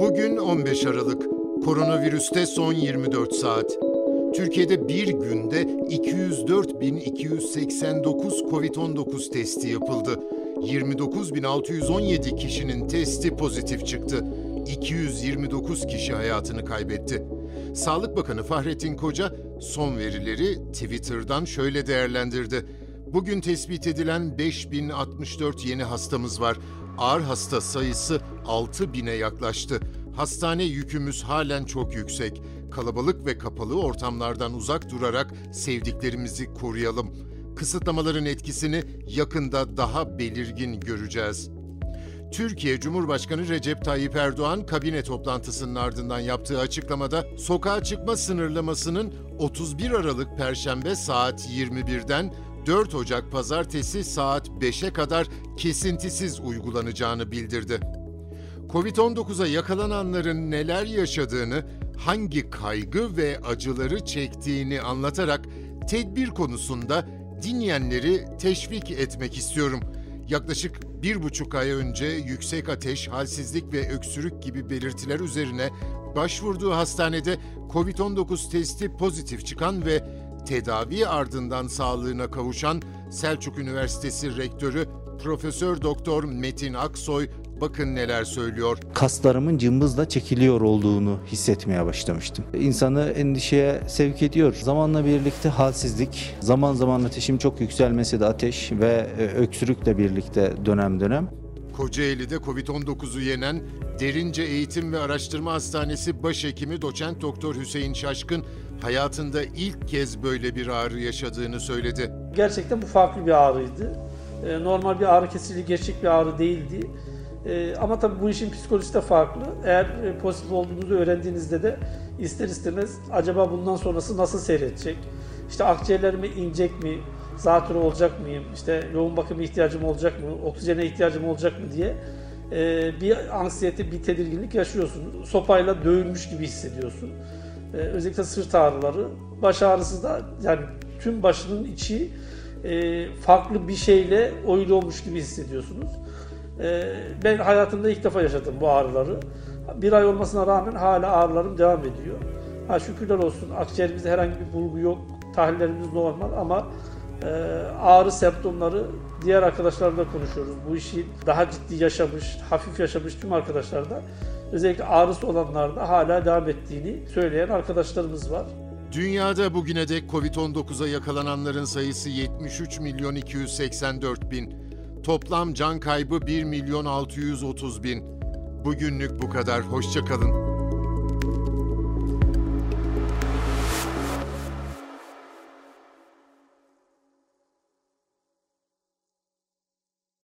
Bugün 15 Aralık. Koronavirüste son 24 saat. Türkiye'de bir günde 204.289 COVID-19 testi yapıldı. 29.617 kişinin testi pozitif çıktı. 229 kişi hayatını kaybetti. Sağlık Bakanı Fahrettin Koca son verileri Twitter'dan şöyle değerlendirdi. Bugün tespit edilen 5064 yeni hastamız var. Ağır hasta sayısı 6000'e yaklaştı. Hastane yükümüz halen çok yüksek. Kalabalık ve kapalı ortamlardan uzak durarak sevdiklerimizi koruyalım. Kısıtlamaların etkisini yakında daha belirgin göreceğiz. Türkiye Cumhurbaşkanı Recep Tayyip Erdoğan kabine toplantısının ardından yaptığı açıklamada sokağa çıkma sınırlamasının 31 Aralık Perşembe saat 21'den 4 Ocak Pazartesi saat 5'e kadar kesintisiz uygulanacağını bildirdi. Covid-19'a yakalananların neler yaşadığını, hangi kaygı ve acıları çektiğini anlatarak tedbir konusunda dinleyenleri teşvik etmek istiyorum. Yaklaşık bir buçuk ay önce yüksek ateş, halsizlik ve öksürük gibi belirtiler üzerine başvurduğu hastanede COVID-19 testi pozitif çıkan ve tedavi ardından sağlığına kavuşan Selçuk Üniversitesi Rektörü Profesör Doktor Metin Aksoy bakın neler söylüyor. kaslarımın cımbızla çekiliyor olduğunu hissetmeye başlamıştım. İnsanı endişeye sevk ediyor. Zamanla birlikte halsizlik, zaman zaman ateşim çok yükselmesi de ateş ve e, öksürükle birlikte dönem dönem. Kocaeli'de Covid-19'u yenen Derince Eğitim ve Araştırma Hastanesi Başhekimi Doçent Doktor Hüseyin Şaşkın hayatında ilk kez böyle bir ağrı yaşadığını söyledi. Gerçekten bu farklı bir ağrıydı. Ee, Normal bir ağrı kesiciliği gerçek bir ağrı değildi. Ee, Ama tabii bu işin psikolojisi de farklı. Eğer e, pozitif olduğunuzu öğrendiğinizde de ister istemez acaba bundan sonrası nasıl seyredecek? İşte akciğerlerime inecek mi? Zatürre olacak mıyım? İşte yoğun bakıma ihtiyacım olacak mı? Oksijene ihtiyacım olacak mı diye e, bir anksiyete, bir tedirginlik yaşıyorsun. Sopayla dövülmüş gibi hissediyorsun. Ee, özellikle sırt ağrıları, baş ağrısı da yani tüm başının içi e, farklı bir şeyle oyulu olmuş gibi hissediyorsunuz. Ee, ben hayatımda ilk defa yaşadım bu ağrıları. Bir ay olmasına rağmen hala ağrılarım devam ediyor. Ha şükürler olsun akciğerimizde herhangi bir bulgu yok, tahlillerimiz normal ama e, ağrı semptomları diğer arkadaşlarla konuşuyoruz. Bu işi daha ciddi yaşamış, hafif yaşamış tüm arkadaşlar da özellikle ağrısı olanlarda hala devam ettiğini söyleyen arkadaşlarımız var. Dünyada bugüne dek Covid-19'a yakalananların sayısı 73 milyon 284 bin. Toplam can kaybı 1 milyon 630 bin. Bugünlük bu kadar. Hoşçakalın.